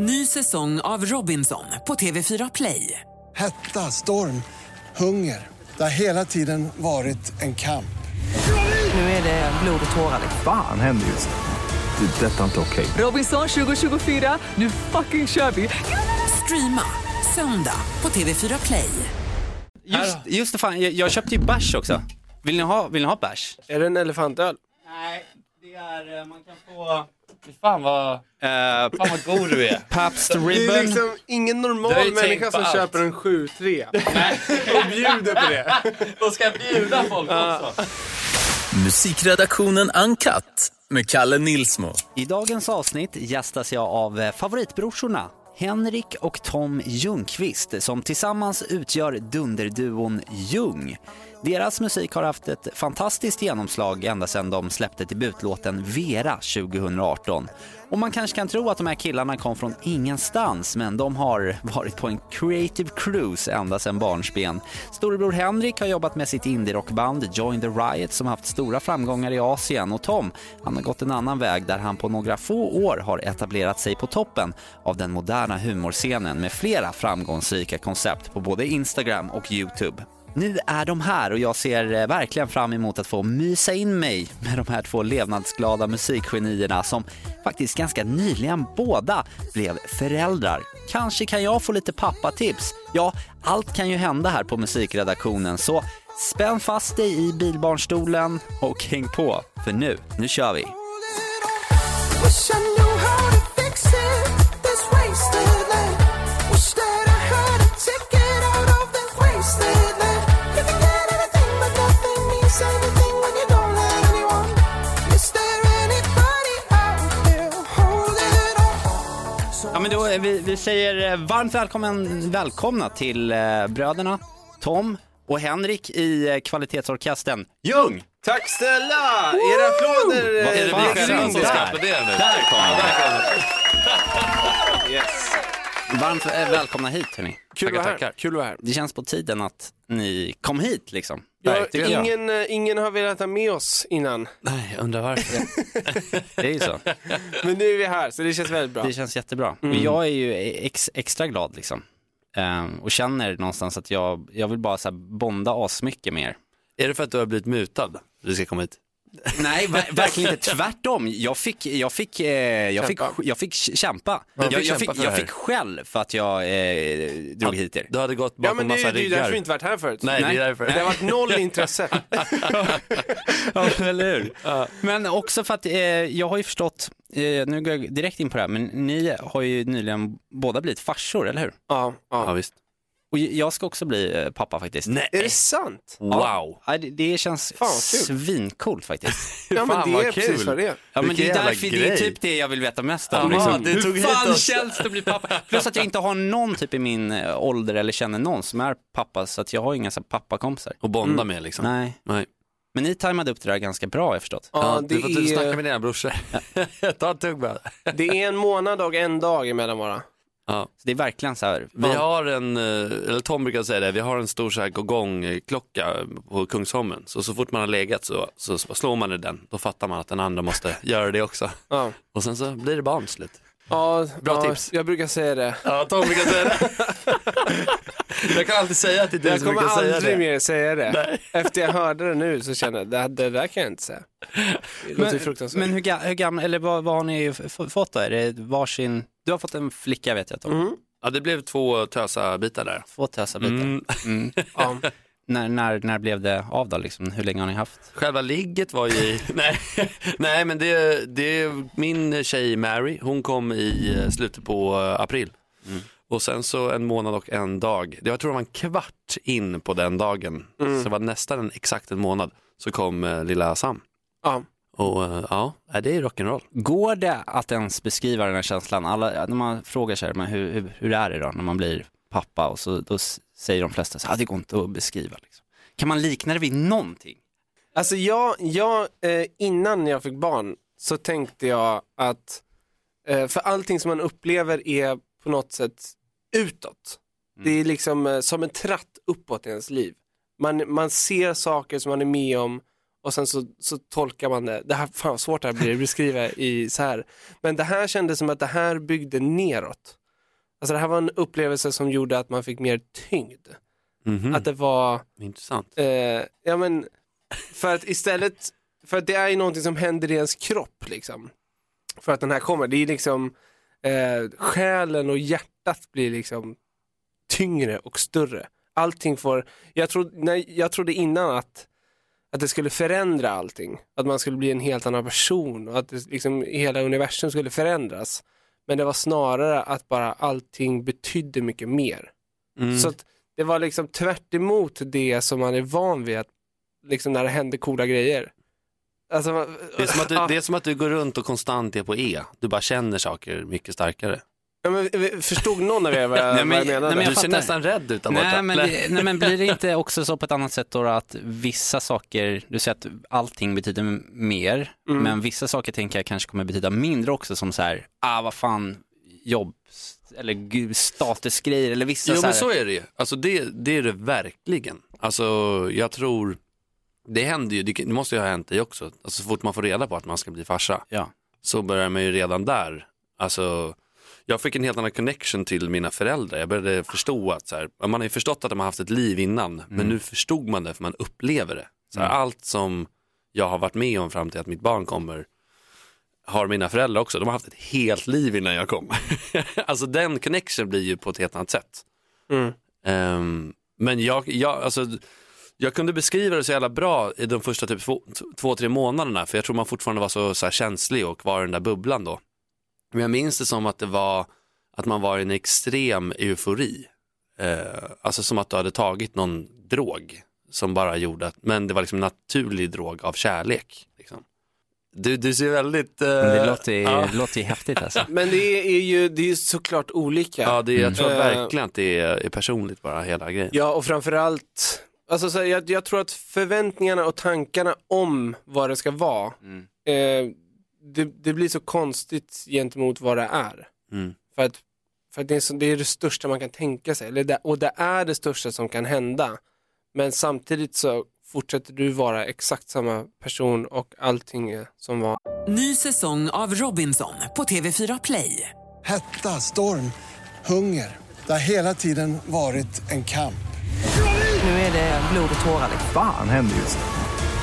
Ny säsong av Robinson på TV4 Play. Hetta, storm, hunger. Det har hela tiden varit en kamp. Nu är det blod och tårar. liksom. Fan händer just nu. Det. är Detta är inte okej. Robinson 2024, nu fucking kör vi! Streama söndag på TV4 Play. Just, just det, fan, jag, jag köpte ju bärs också. Vill ni ha, vill ni ha bärs? Är det en elefantöl? Nej, det är, man kan få... Fan vad, uh, fan vad god du är. Pabst Det Ribbon. är liksom ingen normal människa som allt. köper en 7-3 och bjuder på det. De ska bjuda folk också. Musikredaktionen Uncut med Kalle Nilsmo. I dagens avsnitt gästas jag av eh, favoritbrorsorna Henrik och Tom Ljungqvist som tillsammans utgör dunderduon Ljung. Deras musik har haft ett fantastiskt genomslag ända sedan de släppte debutlåten Vera 2018. Och man kanske kan tro att de här killarna kom från ingenstans men de har varit på en creative cruise ända sedan barnsben. Storebror Henrik har jobbat med sitt indie-rockband Join the Riot som haft stora framgångar i Asien och Tom han har gått en annan väg där han på några få år har etablerat sig på toppen av den moderna humorscenen med flera framgångsrika koncept på både Instagram och Youtube. Nu är de här och jag ser eh, verkligen fram emot att få mysa in mig med de här två levnadsglada musikgenierna som faktiskt ganska nyligen båda blev föräldrar. Kanske kan jag få lite pappatips? Ja, allt kan ju hända här på musikredaktionen så spänn fast dig i bilbarnstolen och häng på för nu, nu kör vi! Ja, men då, vi, vi säger eh, varmt välkommen, välkomna till eh, bröderna Tom och Henrik i eh, kvalitetsorkestern Ljung! Tack snälla! Era applåder Vad är det eh, som ska applådera nu? Där kom han. Yes. Varmt eh, välkomna hit hörni. Kul att vara här. Kul att vara här. Det känns på tiden att ni kom hit liksom. Ja, jag. ingen, eh, ingen har velat ha med oss innan, Nej, jag undrar varför. det är ju så. men nu är vi här så det känns väldigt bra. Det känns jättebra. Mm. Och jag är ju ex, extra glad liksom. Ehm, och känner någonstans att jag, jag vill bara så här bonda asmycket mer. Är det för att du har blivit mutad? Du ska komma hit? Nej, ver- verkligen inte. Tvärtom. Jag fick, jag fick, eh, jag fick, Kämpa. jag fick kämpa. du jag, fick jag, kämpa fick, för det jag här. fick skäll för att jag eh, drog hit er. Du hade gått Ja bakom men det, massa är- det är ju ryggar. därför vi inte varit här förut. Nej, Nej. det är därför. Det har varit noll intresse. Ja, eller hur? Men också för att eh, jag har ju förstått, eh, nu går jag direkt in på det här, men ni har ju nyligen båda blivit farsor, eller hur? ja, Ja, ja. visst. Och jag ska också bli eh, pappa faktiskt. Nej. Är det sant? Wow. Ja, det, det känns Fan, svincoolt faktiskt. Ja men Fan, det är precis kul. vad det är. Ja men det är därför, det är typ det jag vill veta mest om. Liksom. du tog Hur hit fan känns det att bli pappa? Plus att jag inte har någon typ i min eh, ålder eller känner någon som är pappa, så att jag har inga så pappakompisar. Och bonda med liksom. Nej. Nej. Men ni tajmade upp det där ganska bra har jag förstått. Ja, Ja, det, du får typ snacka är, med dina brorsor. Ta en tugg bara. det är en månad och en dag emellan bara. Ja. Så det är verkligen så här, Vi har en, eh, eller Tom brukar säga det, vi har en stor så här gångklocka på Kungsholmen. Så så fort man har legat så, så slår man i den, då fattar man att den andra måste göra det också. Ja. Och sen så blir det barn till slut. Ja, Bra ja, tips. Jag brukar säga det. Ja, Tom brukar säga det. jag kan alltid säga att det är du Jag som kommer brukar säga aldrig det. mer säga det. Nej. Efter jag hörde det nu så kände jag, det, det där kan jag inte säga. Det låter men, fruktansvärt. men hur, ga- hur gammal, eller vad, vad har ni fått då? Är det varsin, du har fått en flicka vet jag Tom. Mm. Ja, det blev två tösa bitar där. Två tösa bitar. Mm. Mm. Ja. När, när, när blev det av då liksom? Hur länge har ni haft? Själva ligget var ju i, nej, nej men det, det, min tjej Mary, hon kom i eh, slutet på eh, april. Och sen så en månad och en dag, jag tror det var en kvart in på den dagen, så det var nästan en, exakt en månad, så kom eh, lilla Sam. Ja. Och ja, det är rock'n'roll. Går det att ens beskriva den här känslan? Alla, när man frågar sig men hur, hur, hur är det då när man blir pappa och så då säger de flesta så "Ah, det går inte att beskriva. Liksom. Kan man likna det vid någonting? Alltså jag, jag eh, innan jag fick barn så tänkte jag att, eh, för allting som man upplever är på något sätt utåt. Det är liksom eh, som en tratt uppåt i ens liv. Man, man ser saker som man är med om och sen så, så tolkar man det. Det här, fan vad svårt det här blir att beskriva i så här. Men det här kändes som att det här byggde neråt. Alltså det här var en upplevelse som gjorde att man fick mer tyngd. Mhm. Att det var, Intressant. eh, ja men, för att istället, för att det är ju någonting som händer i ens kropp liksom. För att den här kommer, det är liksom, eh, själen och hjärtat blir liksom tyngre och större. Allting får, jag, trodde, nej, jag trodde innan att, att det skulle förändra allting. Att man skulle bli en helt annan person och att det, liksom, hela universum skulle förändras. Men det var snarare att bara allting betydde mycket mer. Mm. Så det var liksom tvärt det som man är van vid, att, liksom när det händer coola grejer. Alltså, det, är som att du, det är som att du går runt och konstant är på E. Du bara känner saker mycket starkare. Ja, men, förstod någon av er vad jag, Nej, men- vad jag menade? nej, men jag du ser fattar. nästan rädd ut där. Nej men, det, nej men blir det inte också så på ett annat sätt då att vissa saker, du säger att allting betyder mer, Mm. men vissa saker tänker jag kanske kommer betyda mindre också som så här, ah vad fan, jobb, eller statusgrejer eller vissa Jo så men här, så är det ju. Alltså det, det är det verkligen. Alltså jag tror, det händer ju, det måste ju ha hänt dig också. Alltså så fort man får reda på att man ska bli farsa Ja. så börjar man ju redan där. Alltså jag fick en helt annan connection till mina föräldrar. Jag började förstå att så här, man har ju förstått att de har haft ett liv innan, men nu förstod man det för man upplever det. Så här, Allt som jag har varit med om fram till att mitt barn kommer har mina föräldrar också. De har haft ett helt liv innan jag kom. alltså den connection blir ju på ett helt annat sätt. Mm. Ehm, men jag, jag, alltså, jag kunde beskriva det så jävla bra i de första typ två, två tre månaderna, för jag tror man fortfarande var så, så känslig och var i den där bubblan då. Men jag minns det som att det var att man var i en extrem eufori. Eh, alltså som att du hade tagit någon drog som bara gjorde att, men det var liksom naturlig drog av kärlek. Liksom. Du, du ser väldigt... eh, det låter, ja. det låter ju häftigt alltså. Men det är ju det är såklart olika. Ja, det, jag tror Mm. verkligen att det är, är personligt bara, hela grejen. Ja, och framförallt, alltså, så här, jag, jag tror att förväntningarna och tankarna om vad det ska vara, Mm. eh, det, det blir så konstigt gentemot vad det är. Mm. För att, för att det, är så, det är det största man kan tänka sig, eller det, och det är det största som kan hända. Men samtidigt så fortsätter du vara exakt samma person och allting är som var. Ny säsong av Robinson på TV4 Play. Hetta, storm, hunger. Det har hela tiden varit en kamp. Nu är det blod och tårar. liksom. Fan händer just nu.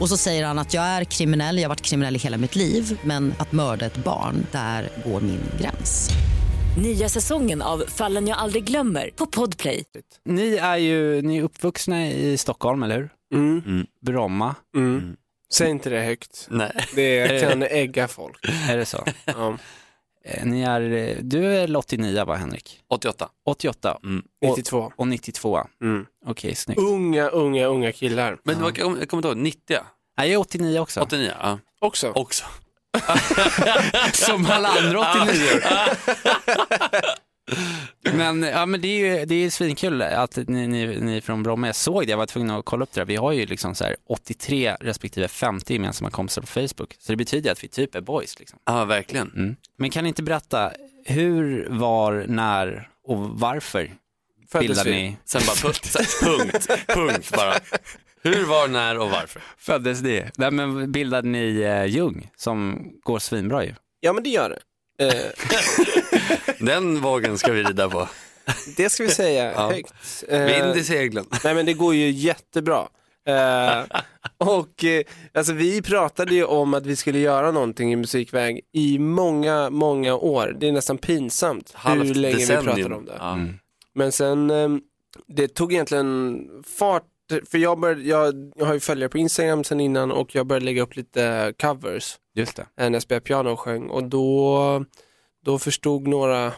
Och så säger han att jag är kriminell, jag har varit kriminell i hela mitt liv men att mörda ett barn, där går min gräns. Nya säsongen av Fallen jag aldrig glömmer på Podplay. Ni är ju ni är uppvuxna i Stockholm, eller hur? Mm. Bromma, Mm. Säg inte det högt. Nej. Det kan ägga folk. är det så? Ja. Eh, Ni är, eh, du är 89 va Henrik? 88. 88 Mm. 92. och 92. Mm. Okej, snyggt. Unga, unga, unga killar. Men vad- jag kommer inte ihåg, 90? Nej, jag är 89 också. 89? Ja. Också. Också. Som alla andra 89 Men, ja, men det är ju det är svinkul att ni, ni, ni från Bromma. Jag såg det, jag var tvungen att kolla upp det där. Vi har ju liksom så här 83 respektive 50 gemensamma kompisar på Facebook. Så det betyder att vi typ är boys. Liksom. Ja, verkligen. Mm. Men kan ni inte berätta, hur, var, när och varför Föddes bildade vi? ni, Sen bara punkt, punkt, punkt bara. Hur, var, när och varför? föddes ni? Nej, men bildade ni eh, Jung som går svinbra ju? Ja men det gör det. Eh, Den vågen ska vi rida på. det ska vi säga Ja. högt. Eh, Vind i seglen. Nej men det går ju jättebra. Eh, och eh, alltså vi pratade ju om att vi skulle göra någonting i musikväg i många, många år. Det är nästan pinsamt Halvt hur länge decennium. vi pratade om det. Ja. Men sen, eh, det tog egentligen fart, för jag, började, jag, jag har ju följare på Instagram sen innan och jag började lägga upp lite covers Just det. eh, när jag spelade piano och sjöng och då, då förstod några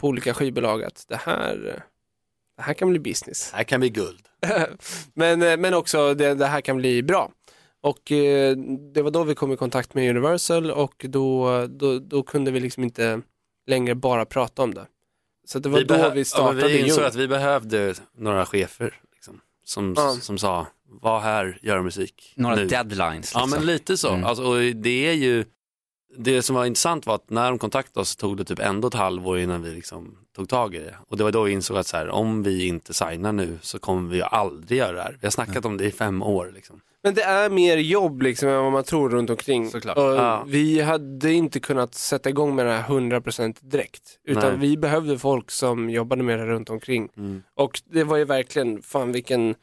på olika skivbolag att det här, det här kan bli business. Här kan bli guld. men, eh, men också det, det här kan bli bra. Och eh, det var då vi kom i kontakt med Universal och då, då, då kunde vi liksom inte längre bara prata om det. Så det var då behö- vi ja, startade men Vi insåg att vi behövde några chefer som, Ja. som sa, var här, gör musik. Några nu. deadlines. Ja Liksom. men lite så. Mm. Alltså, och det är ju, det som var intressant var att när de kontaktade oss tog det typ ändå ett halvår innan vi liksom tog tag i det. Och det var då vi insåg att så här, om vi inte signar nu så kommer vi ju aldrig göra det här. Vi har snackat om det i fem år. Liksom. Men det är mer jobb liksom än vad man tror runt omkring. Såklart. Och Ja. Vi hade inte kunnat sätta igång med det här 100% direkt. Utan Nej. vi behövde folk som jobbade med det runt omkring. Mm. Och det var ju verkligen, fan vilken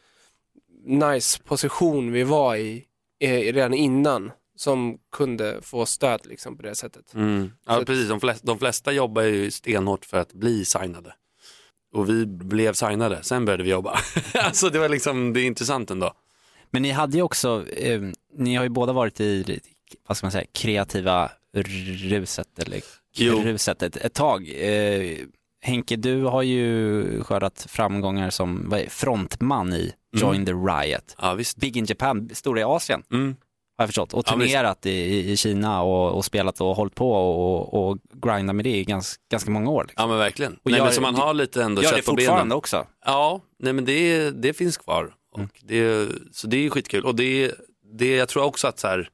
nice position vi var i, eh, redan innan. Som kunde få stöd liksom på det sättet. Mm. Så Ja, att- precis. De flesta, de flesta jobbar ju stenhårt för att bli signade. Och vi blev signade, sen började vi jobba. alltså det var liksom, det är intressant ändå. Men ni hade ju också, eh, ni har ju båda varit i, vad ska man säga, kreativa ruset eller Jo. ruset ett, ett tag. Eh, Henke, du har ju skördat framgångar som vad är, frontman i Join the Riot. Ja, visst. Big in Japan, stora i Asien. Mm. Har jag förstått. Och Ja, turnerat i, i- i Kina och, och spelat och hållit på och, och grindat med det i ganska, ganska många år. Liksom. Ja men verkligen. Och nej, gör- men så man har lite ändå Gör det kött på fortfarande benen. också. Ja, nej men det, det finns kvar. Och Mm. det, så det är skitkul. Och det, det, jag tror också att så här,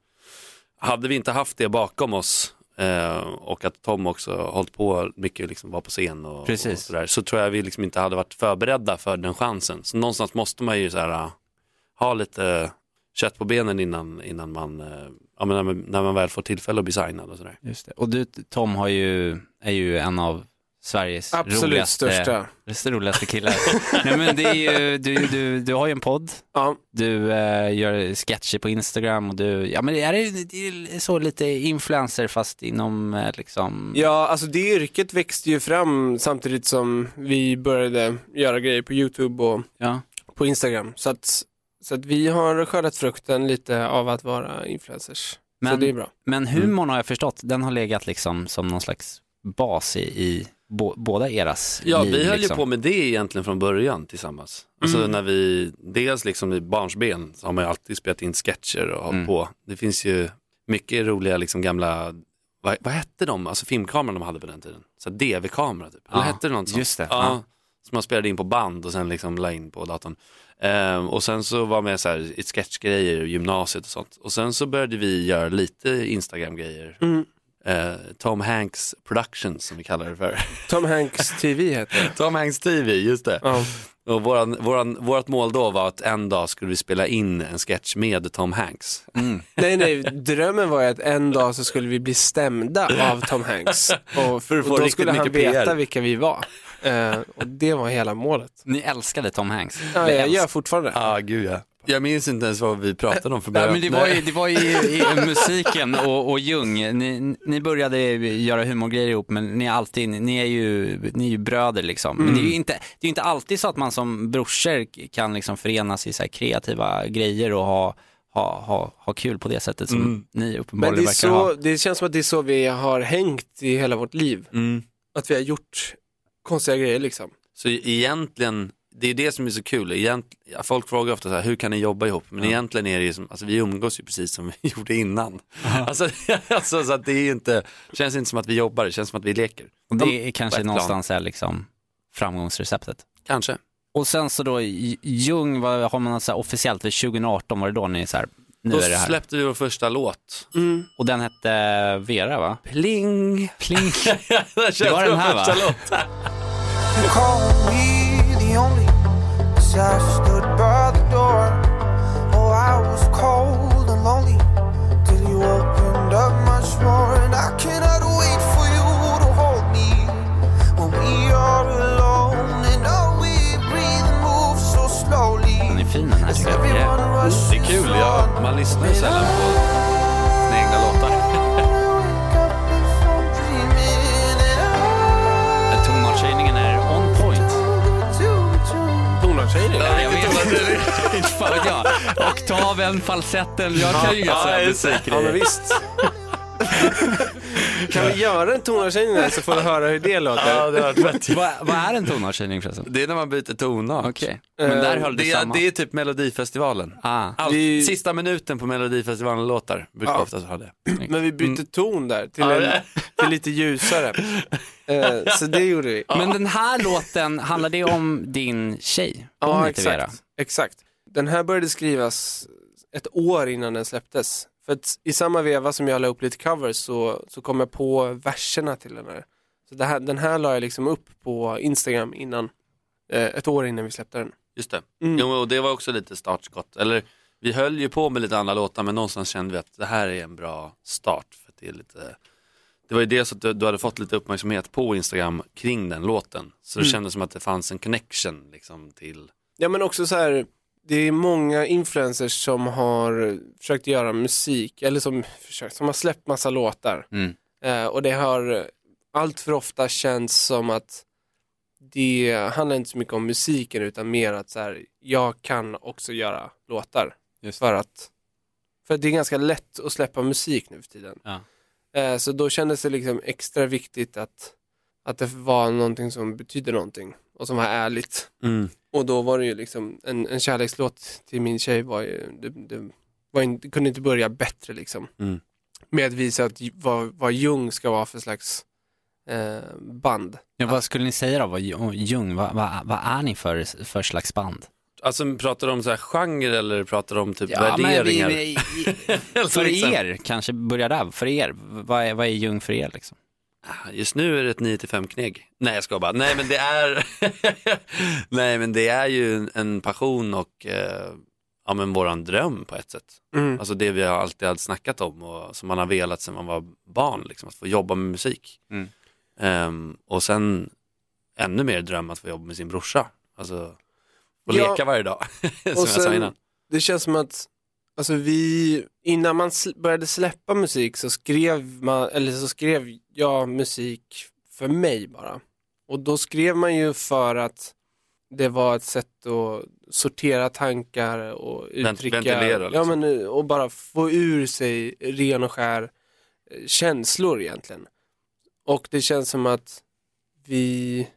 hade vi inte haft det bakom oss eh, och att Tom också hållit på mycket, liksom var på scen och, och sådär, så tror jag vi liksom inte hade varit förberedda för den chansen. Så någonstans måste man ju så här, ha lite kött på benen innan, innan man, eh, ja, men när, man, när man väl får tillfälle att bli signad och sådär. Just det. Och du Tom har ju, är ju en av Sveriges Absolut roligaste, största. roligaste killar. Nej men det är ju, du, du, du har ju en podd, Ja. du eh, gör sketcher på Instagram och du, ja men är det, det är så lite influencer fast inom eh, liksom, Ja, alltså det yrket växte ju fram samtidigt som vi började göra grejer på YouTube och ja. på Instagram. Så att, så att vi har skördat frukten lite av att vara influencers. så Men- det är bra. Men humorn har jag förstått, den har legat liksom som någon slags bas i, i bo, båda eras Ja, liv. vi höll liksom. ju på med det egentligen från början tillsammans. Alltså Mm. när vi, dels liksom i barnsben så har man ju alltid spelat in sketcher och hållit Mm. på. Det finns ju mycket roliga liksom gamla, vad, vad hette de, alltså filmkameran de hade på den tiden? Så DV-kamera typ, eller Ja, hette det något sånt? just det, Ja, ja. Som man spelade in på band och sen liksom la in på datorn. Ehm, och sen så var med så här, i sketchgrejer, gymnasiet och sånt. Och sen så började vi göra lite Instagram-grejer. Mm. Eh, Tom Hanks Productions som vi kallar det för. Tom Hanks TV heter det. Tom Hanks TV, just det. Ja. Och våran, våran, vårt mål då var att en dag skulle vi spela in en sketch med Tom Hanks. Nej, nej, drömmen var ju att en dag så skulle vi bli stämda av Tom Hanks. Och, För att få och då riktigt skulle han mycket PR. veta vilka vi var. Eh, och det var hela målet. Ni älskade Tom Hanks. Ja, jag gör fortfarande. Ja, ah, gud ja. Jag minns inte ens vad vi pratade om för Nej, början. men det var ju, det var ju i, i musiken och, och Jung. Ni, ni började göra humorgrejer ihop men ni är alltid, ni är ju, ni är ju bröder liksom. Men det är ju inte, det är inte alltid så att man som brorsor kan liksom förenas i så här kreativa grejer och ha, ha, ha, ha kul på det sättet som Mm. ni Men uppenbarligen det, är verkar ha. så, det känns som att det är så vi har hängt i hela vårt liv. Mm. Att vi har gjort konstiga grejer liksom. Så egentligen, det är det som är så kul. Egent, ja, folk frågar ofta så här, hur kan ni jobba ihop? Men egentligen är det ju som, alltså vi umgås ju precis som vi gjorde innan. Alltså, alltså, så att det är inte, känns inte som att vi jobbar, det känns som att vi leker. Och det är kanske någonstans är liksom framgångsreceptet. Kanske. Och sen så då Jung, vad har man så här officiellt, 2018 var det då ni så här, nu Då är det här. släppte vi vår första låt. Och den hette Vera va? Pling! Pling. Det var den här va? As I stood by the door. Oh, I was cold and lonely till you opened up much more. And I cannot wait for you to hold me when we are alone. And we breathe and move so slowly. Den är fin den här tycker jag. everyone Det är kul, ja. man lyssnar ju sällan på sina egna låtar. Tonartshöjningen är on point. Tonartshöjning. Ja, jag vet. Inte fan vet jag. Oktaven, falsetten, jag kan ju inga sådana musik. Ja, men visst. Kan vi göra en tonavtjejning där så får vi höra hur det låter? Ja, det har varit fett. Vad, vad är en tonavtjejning förresten? Det är när man byter tonart. Okej, men där höll du det, är, samma. det är typ Melodifestivalen. Ah. Allt, Vi- Sista minuten på Melodifestivalen-låtar brukar Ja. oftast ha det. Men vi bytte ton där till, Ja, en, det- till lite ljusare. Eh, så det gjorde vi. Men den här låten, handlar det om din tjej? Hon Ja, heter Vera. exakt. exakt. Den här började skrivas ett år innan den släpptes. För att i samma veva som jag la upp lite covers så, så kom jag på verserna till den här. Så här, den här la jag liksom upp på Instagram innan, eh, ett år innan vi släppte den. Just det. Mm. Jo, och det var också lite startskott. Eller vi höll ju på med lite andra låtar men någonstans kände vi att det här är en bra start. För det, är lite... det var ju dels att du, du hade fått lite uppmärksamhet på Instagram kring den låten. Så det Mm. kändes som att det fanns en connection liksom, till Ja men också så här, det är många influencers som har försökt göra musik, eller som, försökt, som har släppt massa låtar. Mm. Eh, och det har allt för ofta känts som att det handlar inte så mycket om musiken utan mer att så här, jag kan också göra låtar. För att, för att det är ganska lätt att släppa musik nu för tiden. Ja. Eh, så då kändes det liksom extra viktigt att, att det var någonting som betyder någonting och som var ärligt. Mm. Och då var det ju liksom en, en kärlekslåt till min tjej var ju, det, det, var det kunde inte börja bättre liksom. Mm. Med att visa att, vad, vad Jung ska vara för slags eh, band. Ja, vad skulle ni säga då? Vad, Jung, vad, vad, vad är ni för, för slags band? Alltså pratar du om så här genre eller pratar du om typ Ja, men värderingar? vi- vi- För er, kanske börja där, för er, vad är, vad är Jung för er liksom? Just nu är det ett 9 till 5 kneg. Nej jag ska bara. Nej men det är Nej men det är ju en, passion och eh, ja men våran dröm på ett sätt. Mm. Alltså det vi har alltid, alltid snackat om och som man har velat sedan man var barn, liksom, att få jobba med musik. Mm. Ehm, och sen ännu mer dröm att få jobba med sin brorsa. Alltså, och Ja. leka varje dag, som jag Och sa sen, innan. det känns som att alltså vi, innan man sl- började släppa musik så skrev, man, eller så skrev jag musik för mig bara. Och då skrev man ju för att det var ett sätt att sortera tankar och uttrycka, ventilera, ja, liksom. men, och bara få ur sig ren och skär eh, känslor egentligen. Och det känns som att vi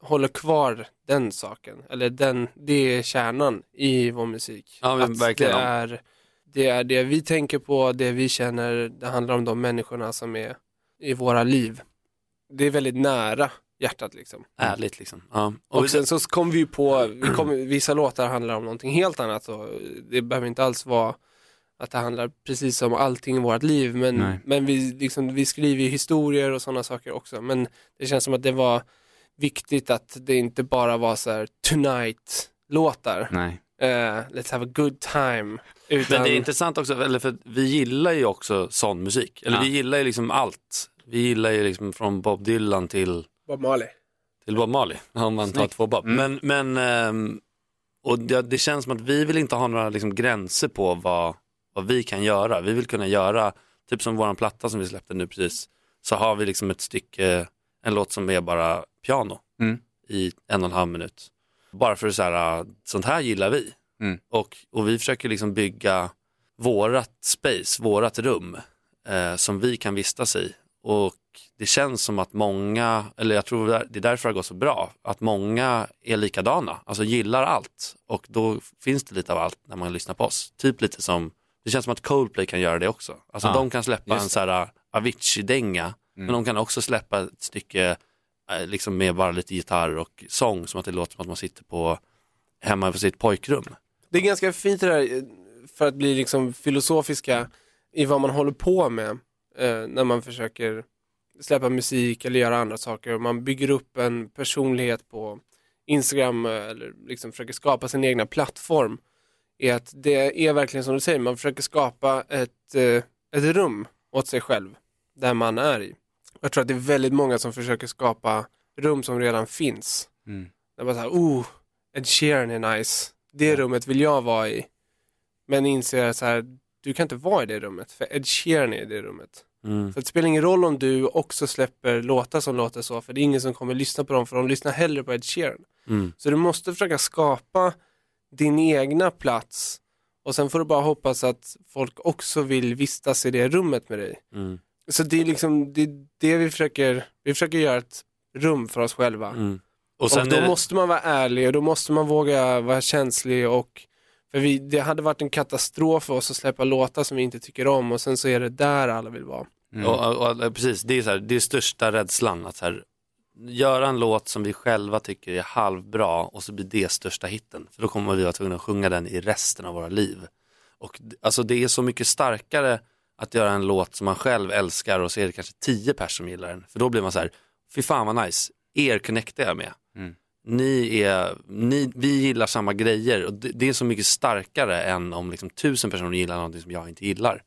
håller kvar den saken, eller den, det är kärnan i vår musik. Ja, att verkligen. det, är, det är det vi tänker på, det vi känner, det handlar om de människorna som är i våra liv. Det är väldigt nära hjärtat liksom. Ärligt liksom. Ja. Och sen så kom vi ju på, vi kom, vissa låtar handlar om någonting helt annat och det behöver inte alls vara att det handlar precis om allting i vårt liv men, Nej. men vi, liksom, vi skriver ju historier och sådana saker också men det känns som att det var viktigt att det inte bara var så här tonight-låtar, Eh, let's have a good time. Utan, Men det är intressant också, eller för vi gillar ju också sån musik. Eller Ja. vi gillar ju liksom allt. Vi gillar ju liksom från Bob Dylan till, Bob Marley. till Bob Marley, om man tar Snyggt. två Bob. Men, men ehm, och det, det känns som att vi vill inte ha några liksom gränser på vad, vad vi kan göra. Vi vill kunna göra, typ som våran platta som vi släppte nu precis, så har vi liksom ett stycke, en låt som är bara piano Mm. i en och en halv minut. Bara för så här, sånt här gillar vi. Mm. Och, och vi försöker liksom bygga vårat space, vårat rum eh, som vi kan vistas i. Och det känns som att många, eller jag tror det är därför det gått så bra, att många är likadana, alltså gillar allt. Och då finns det lite av allt när man lyssnar på oss. Typ lite som, det känns som att Coldplay kan göra det också. Alltså Ja, de kan släppa en så här Avicii-dänga, men de kan också släppa ett stycke Eh, liksom med bara lite gitarr och sång som att det låter som att man sitter på hemma på sitt pojkrum. Det är ganska fint det där eh, för att bli liksom filosofiska i vad man håller på med eh, när man försöker släppa musik eller göra andra saker. Man bygger upp en personlighet på Instagram eh, eller liksom försöker skapa sin egna plattform. Är att det är verkligen som du säger, man försöker skapa ett, eh, ett rum åt sig själv där man är i. Jag tror att det är väldigt många som försöker skapa rum som redan finns. Mm. Där man säger, oh, Ed Sheeran är nice. Det rummet vill jag vara i. Men inser så här, du kan inte vara i det rummet, för Ed Sheeran är i det rummet. Mm. För det spelar ingen roll om du också släpper låtar som låter så, för det är ingen som kommer lyssna på dem, för de lyssnar hellre på Ed Sheeran. Mm. Så du måste försöka skapa din egna plats och sen får du bara hoppas att folk också vill vistas i det rummet med dig. Mm. Så det är liksom det, är det vi försöker, vi försöker göra ett rum för oss själva. Mm. Och, Och då det- måste man vara ärlig och då måste man våga vara känslig och för vi, det hade varit en katastrof för oss att släppa låtar som vi inte tycker om och sen så är det där alla vill vara. Och, och, och, precis, det är, så här, det är största rädslan att så här, göra en låt som vi själva tycker är halvbra och så blir det största hitten. För då kommer vi vara tvungna att sjunga den i resten av våra liv. Och alltså det är så mycket starkare att göra en låt som man själv älskar och så är det kanske tio personer som gillar den. För då blir man så här, fy fan vad nice, er connectar jag med. Ni är, ni, vi gillar samma grejer och det, det är så mycket starkare än om liksom tusen personer gillar någonting som jag inte gillar.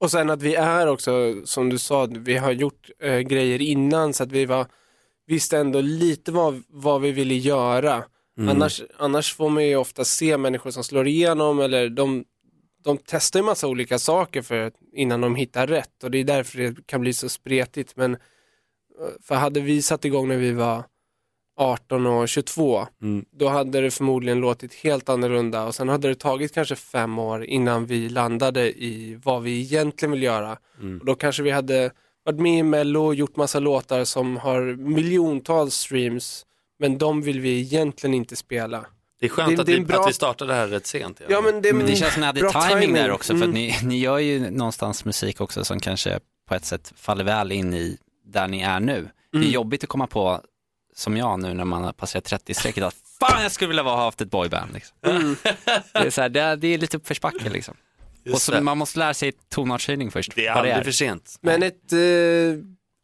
Och sen att vi är också, som du sa, vi har gjort eh, grejer innan så att vi var, visste ändå lite vad, vad vi ville göra. Mm. Annars, annars får man ju ofta se människor som slår igenom eller de, de testar ju massa olika saker för, innan de hittar rätt och det är därför det kan bli så spretigt. Men eh, för hade vi satt igång när vi var 18 och 22, Mm. då hade det förmodligen låtit helt annorlunda och sen hade det tagit kanske fem år innan vi landade i vad vi egentligen vill göra. Mm. Och då kanske vi hade varit med i Mello och gjort massa låtar som har miljontals streams, men de vill vi egentligen inte spela. Det är skönt Det- att, det är vi, en bra- att vi startade det här rätt sent. Ja, men det, Men det känns som att ni hade timing där också för att Mm. ni, ni gör ju någonstans musik också som kanske på ett sätt faller väl in i där ni är nu. Det är Mm. jobbigt att komma på, som jag nu när man har passerat 30-strecket, att fan jag skulle vilja ha haft ett boyband. Liksom. Mm. Det, är så här, det, är, det är lite uppförsbacke liksom. Just Och så, det. man måste lära sig tonartshöjning först. Det är aldrig för sent. Men ett eh,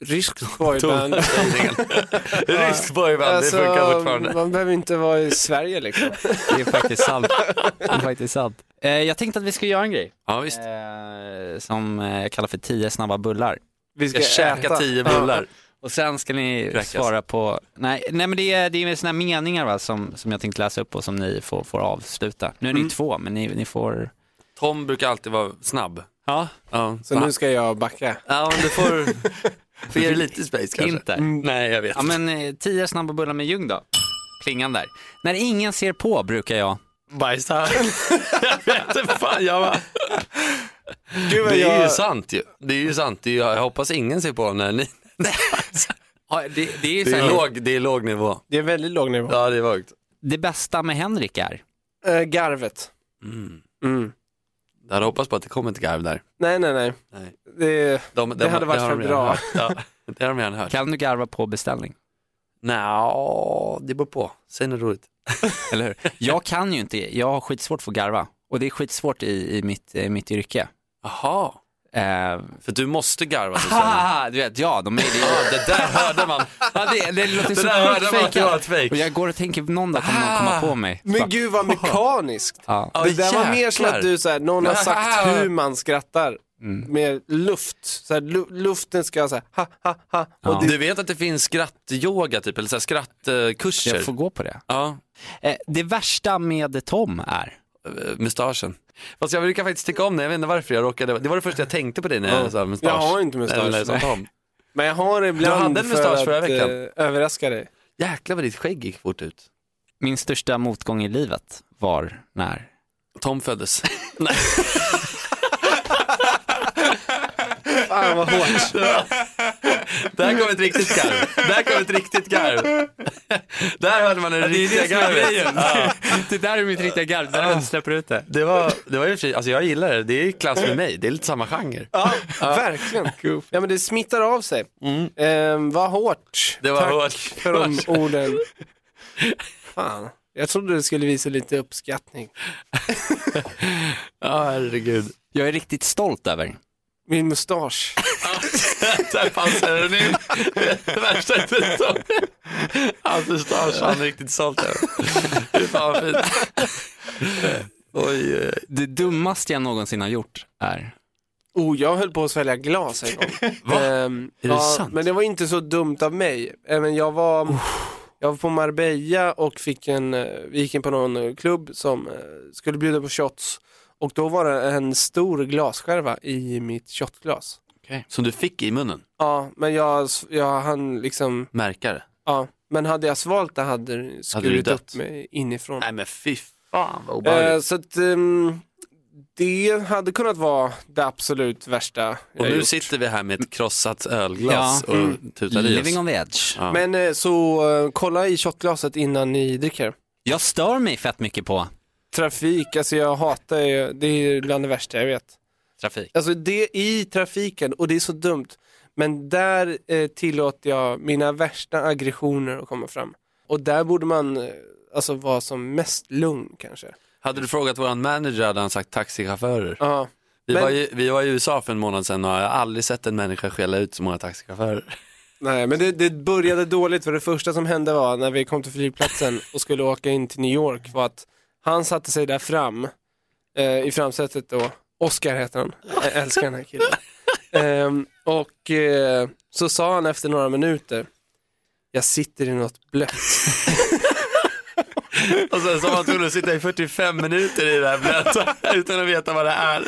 ryskt boyband. Rysk boyband, det funkar fortfarande. Man behöver inte vara i Sverige liksom. Det är faktiskt sant. Det är faktiskt sant. Eh, jag tänkte att vi ska göra en grej. Ja, visst. Eh, som eh, jag kallar för tio snabba bullar. Vi ska käka tio bullar. Och sen ska ni Kräkas. svara på, nej, nej men det är, det är här meningar va, som, som jag tänkte läsa upp och som ni får, får avsluta. Nu är ni Mm. två, men ni, ni får... Tom brukar alltid vara snabb. Ja, Ja, Så nu ska jag backa. ja men du får, får ge dig lite space kanske. hint där. Nej, jag vet. Ja men eh, tio snabba bullar med Ljung då. Klingan där. När ingen ser på brukar jag... Bajsa. jag vet inte fan, jag bara... Gud, Det är ju jag... sant ju. Det är ju sant. Det är, ju- jag hoppas ingen ser på när ni... Ja, det, det är ju Det är, låg, det är låg nivå. Det är väldigt låg nivå. Ja, det är vagt. det bästa med Henrik är... Eh, garvet. Mm. Mm. Jag hade hoppats på att det kom ett garv där. Nej, nej, nej. Nej. Det, De, Det hade varit har för de bra. Ja, det har de redan hört. Kan du garva på beställning? Nja, det beror på. Säg något roligt. Eller hur? Jag kan ju inte, jag har skitsvårt för att garva. Och det är skitsvårt i, i mitt, i mitt yrke. Jaha, Eh, för du måste garva. Haha, du vet, ja, de är det. Ja, det där hörde man. Ja, det, det låter Det så sjukt fejkat. fake. Och jag går och tänker någon dag kommer någon komma på mig. men gud vad mekaniskt. Ja. Det där var mer som att du, så här, någon har sagt hur man skrattar. Med luft. Så här, lu- luften ska så här, ha, ha, ha. Ja. Du vet att det finns skrattyoga typ, eller så här skrattkurser? Jag får gå på det. Ja, Eh, det värsta med Tom är, mustaschen. Fast jag brukar faktiskt tycka om det, jag vet inte varför jag råkade, det var det första jag tänkte på dig när jag Ja. sa mustasch. Jag har inte mustasch. Men jag har ibland Du hade en mustasch för förra att veckan. eh, överraska dig. Jäklar vad ditt skägg gick fort ut. min största motgång i livet var när Tom föddes. Fan vad hårt. Där kom ett riktigt garv. Där kom ett riktigt garv. Där hörde man det riktiga garvet. Ja. Det där är mitt riktiga garv, där jag släpper ut det. Det var, det var ju för alltså jag gillar det, det är i klass med mig, det är lite samma genre. Ja, verkligen. Ja men det smittar av sig. Mm. vad hårt. Det var Tack hårt. för de orden. Fan. Jag trodde det skulle visa lite uppskattning. Ja, herregud. Jag är riktigt stolt över. Min mustasch. Där passade den in. Värsta utan. Hans mustasch, han är riktigt stolt över. Fy fan vad fint. Oj. Det dummaste jag någonsin har gjort är, Oh, jag höll på att svälja glas en gång. Va? Ehm, Är det ja, sant? Men det var inte så dumt av mig. Även jag var, jag var på Marbella och fick en, eh, vi gick in på någon klubb som eh, skulle bjuda på shots. Och då var det en stor glasskärva i mitt shotglas. Som du fick i munnen? Ja, men jag, jag hann liksom, Märkare? ja. Men hade jag svalt det hade det skurit dött? upp mig inifrån. Nej men fy fan vad Eh, obehagligt. så att, ehm, det hade kunnat vara det absolut värsta Och jag nu gjort. sitter vi här med ett krossat ölglas Ja. och Mm. tutar i oss. Living on the edge. Ja. Men eh, så eh, kolla i shotglaset innan ni dricker. Jag stör mig fett mycket på Trafik, alltså jag hatar ju- det är bland det värsta jag vet. trafik. Alltså det i trafiken och det är så dumt. Men där eh, tillåter jag mina värsta aggressioner att komma fram. Och där borde man eh, alltså vara som mest lugn kanske. Hade du frågat våran manager hade han sagt taxichaufförer. Ja. Vi, Men- var i, vi var i USA för en månad sedan och jag har aldrig sett en människa skälla ut så många taxichaufförer. Nej men det, det började dåligt för det första som hände var när vi kom till flygplatsen och skulle åka in till New York var att han satte sig där fram eh, i framsätet då. Oscar heter han, jag älskar den här killen. Ehm, och eh, så sa han efter några minuter, jag sitter i något blött. Och sen så han tvungen att sitta i 45 minuter i det här blöta utan att veta vad det är.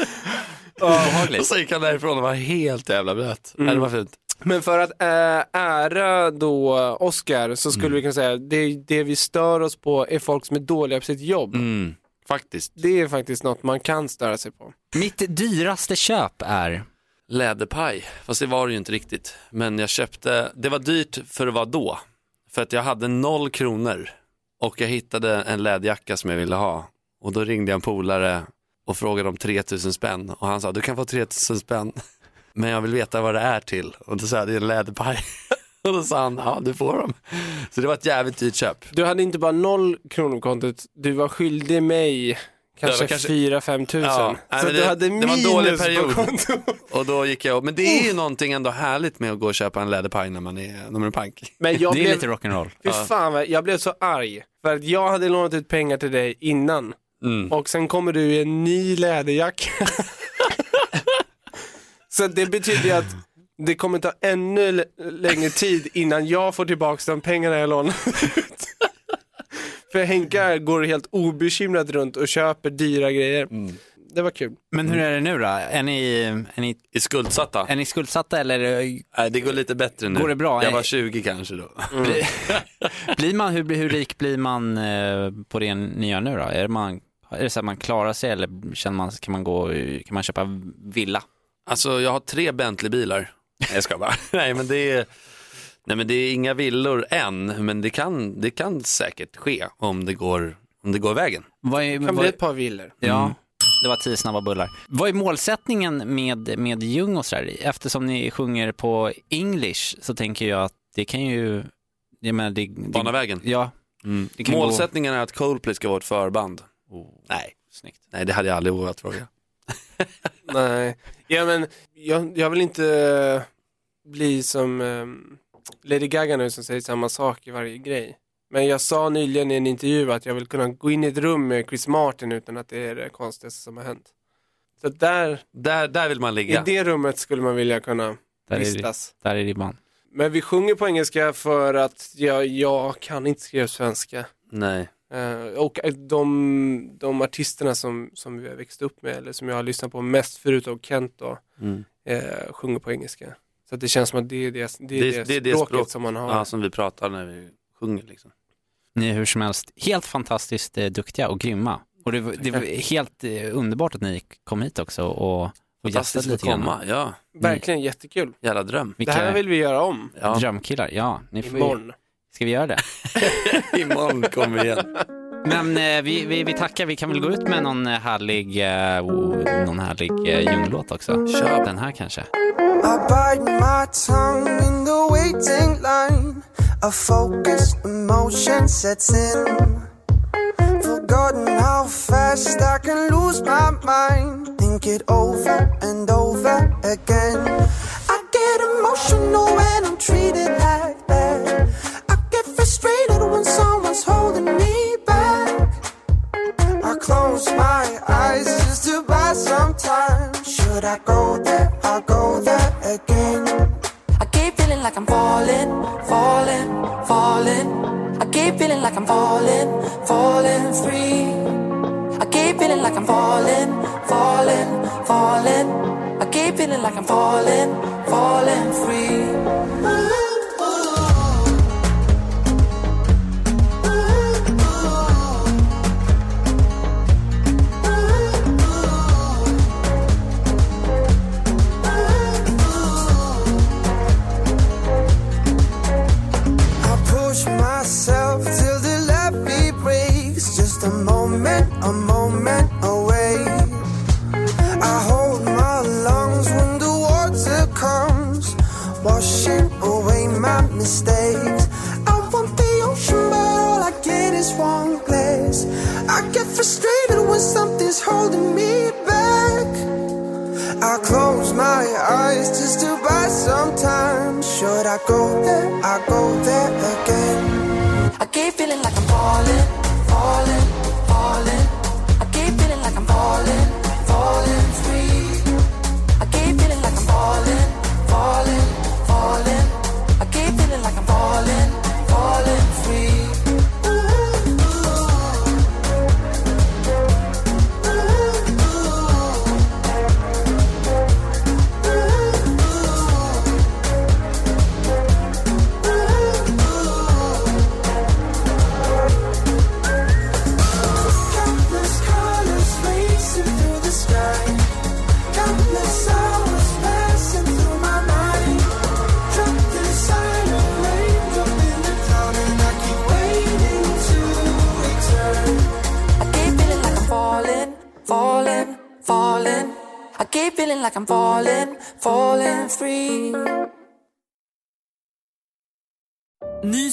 Och så gick han därifrån och var helt jävla blöt. Mm. Nej, det var fint. Men för att äh, ära då Oscar så skulle vi kunna säga det, det vi stör oss på är folk som är dåliga på sitt jobb. Mm, faktiskt. Det är faktiskt något man kan störa sig på. Mitt dyraste köp är Läderpaj, fast det var det ju inte riktigt. Men jag köpte, det var dyrt för att vara då. För att jag hade noll kronor och jag hittade en läderjacka som jag ville ha. Och då ringde jag en polare och frågade om 3000 spänn och han sa du kan få 3000 spänn men jag vill veta vad det är till och då sa jag det är en läderpaj och då sa han ja du får dem. Så det var ett jävligt dyrt köp. Du hade inte bara noll kronor på kontot, du var skyldig mig kanske, kanske- 4-5 tusen. Ja, så men du det- hade det var en minus dålig på period. kontot. Och då gick jag, men det är ju någonting ändå härligt med att gå och köpa en läderpaj när man är, när man är pank. Men jag Det är blev, lite rock'n'roll. fy fan, jag blev så arg. För att jag hade lånat ut pengar till dig innan. Mm. Och sen kommer du i en ny läderjacka. så det betyder ju att det kommer ta ännu längre tid innan jag får tillbaka de pengarna jag lånade ut. För Henka går helt obekymrat runt och köper dyra grejer. Det var kul. Men hur är det nu då? Är ni, är ni, Är skuldsatta? är ni skuldsatta eller Nej, det går lite bättre nu. Går det bra? Jag var Nej. 20 kanske då. blir man, hur, hur rik blir man eh, på det ni gör nu då? Är det, man, är det så att man klarar sig eller känner man, kan man gå, kan man köpa villa? Alltså jag har tre Bentley-bilar. Jag ska bara. nej, men det är, nej men det är inga villor än, men det kan, det kan säkert ske om det går, om det går vägen. Vad är, kan vad, bli ett par villor. Ja, det var tio snabba bullar. Vad är målsättningen med, med Ljung och sådär? Eftersom ni sjunger på English så tänker jag att det kan ju, jag menar det, det Bana vägen. Ja, Mm. Det kan Målsättningen är att Coldplay ska vara ett förband. Nej, snyggt. nej, det hade jag aldrig vågat fråga. Nej, ja, men jag, jag vill inte eh, bli som ehm, Lady Gaga nu som säger samma sak i varje grej. Men jag sa nyligen i en intervju att jag vill kunna gå in i ett rum med Chris Martin utan att det är det konstigaste som har hänt. Så där, Där, där vill man i ligga. det rummet skulle man vilja kunna Där är, vistas. där är ribban. Men vi sjunger på engelska för att jag, jag kan inte skriva svenska. Nej. Eh, och de, de artisterna som, som vi har växt upp med, eller som jag har lyssnat på mest förutom Kent då, Mm. eh, sjunger på engelska. Så att det känns som att det är det, det, är Det- det, det språket språk- som man har. Ja, som vi pratar när vi sjunger liksom. Ni är hur som helst helt fantastiskt eh, duktiga och grymma. Och det, det var helt eh, underbart att ni kom hit också och, och gästade lite grann. komma, ja. Verkligen jättekul. Jävla dröm. Det här vill vi göra om Ja. Drömkillar, ja. Ni får, imorgon. Ska vi göra det? Imorgon kommer vi igen. Men eh, vi, vi, vi tackar, vi kan väl gå ut med någon eh, härlig, eh, oh, någon härlig eh, Ljunglåt också. Kör. Den här kanske. I bite my tongue in the waiting line. A focused emotion sets in. Forgotten how fast I can lose my mind. Think it over and over again. I get emotional when I'm treated like close my eyes just to buy some time. Should I go there? I'll go there again. I keep feeling like I'm falling, falling, falling. I keep feeling like I'm falling, falling free. I keep feeling like I'm falling, falling, falling. I keep feeling like I'm falling, falling free.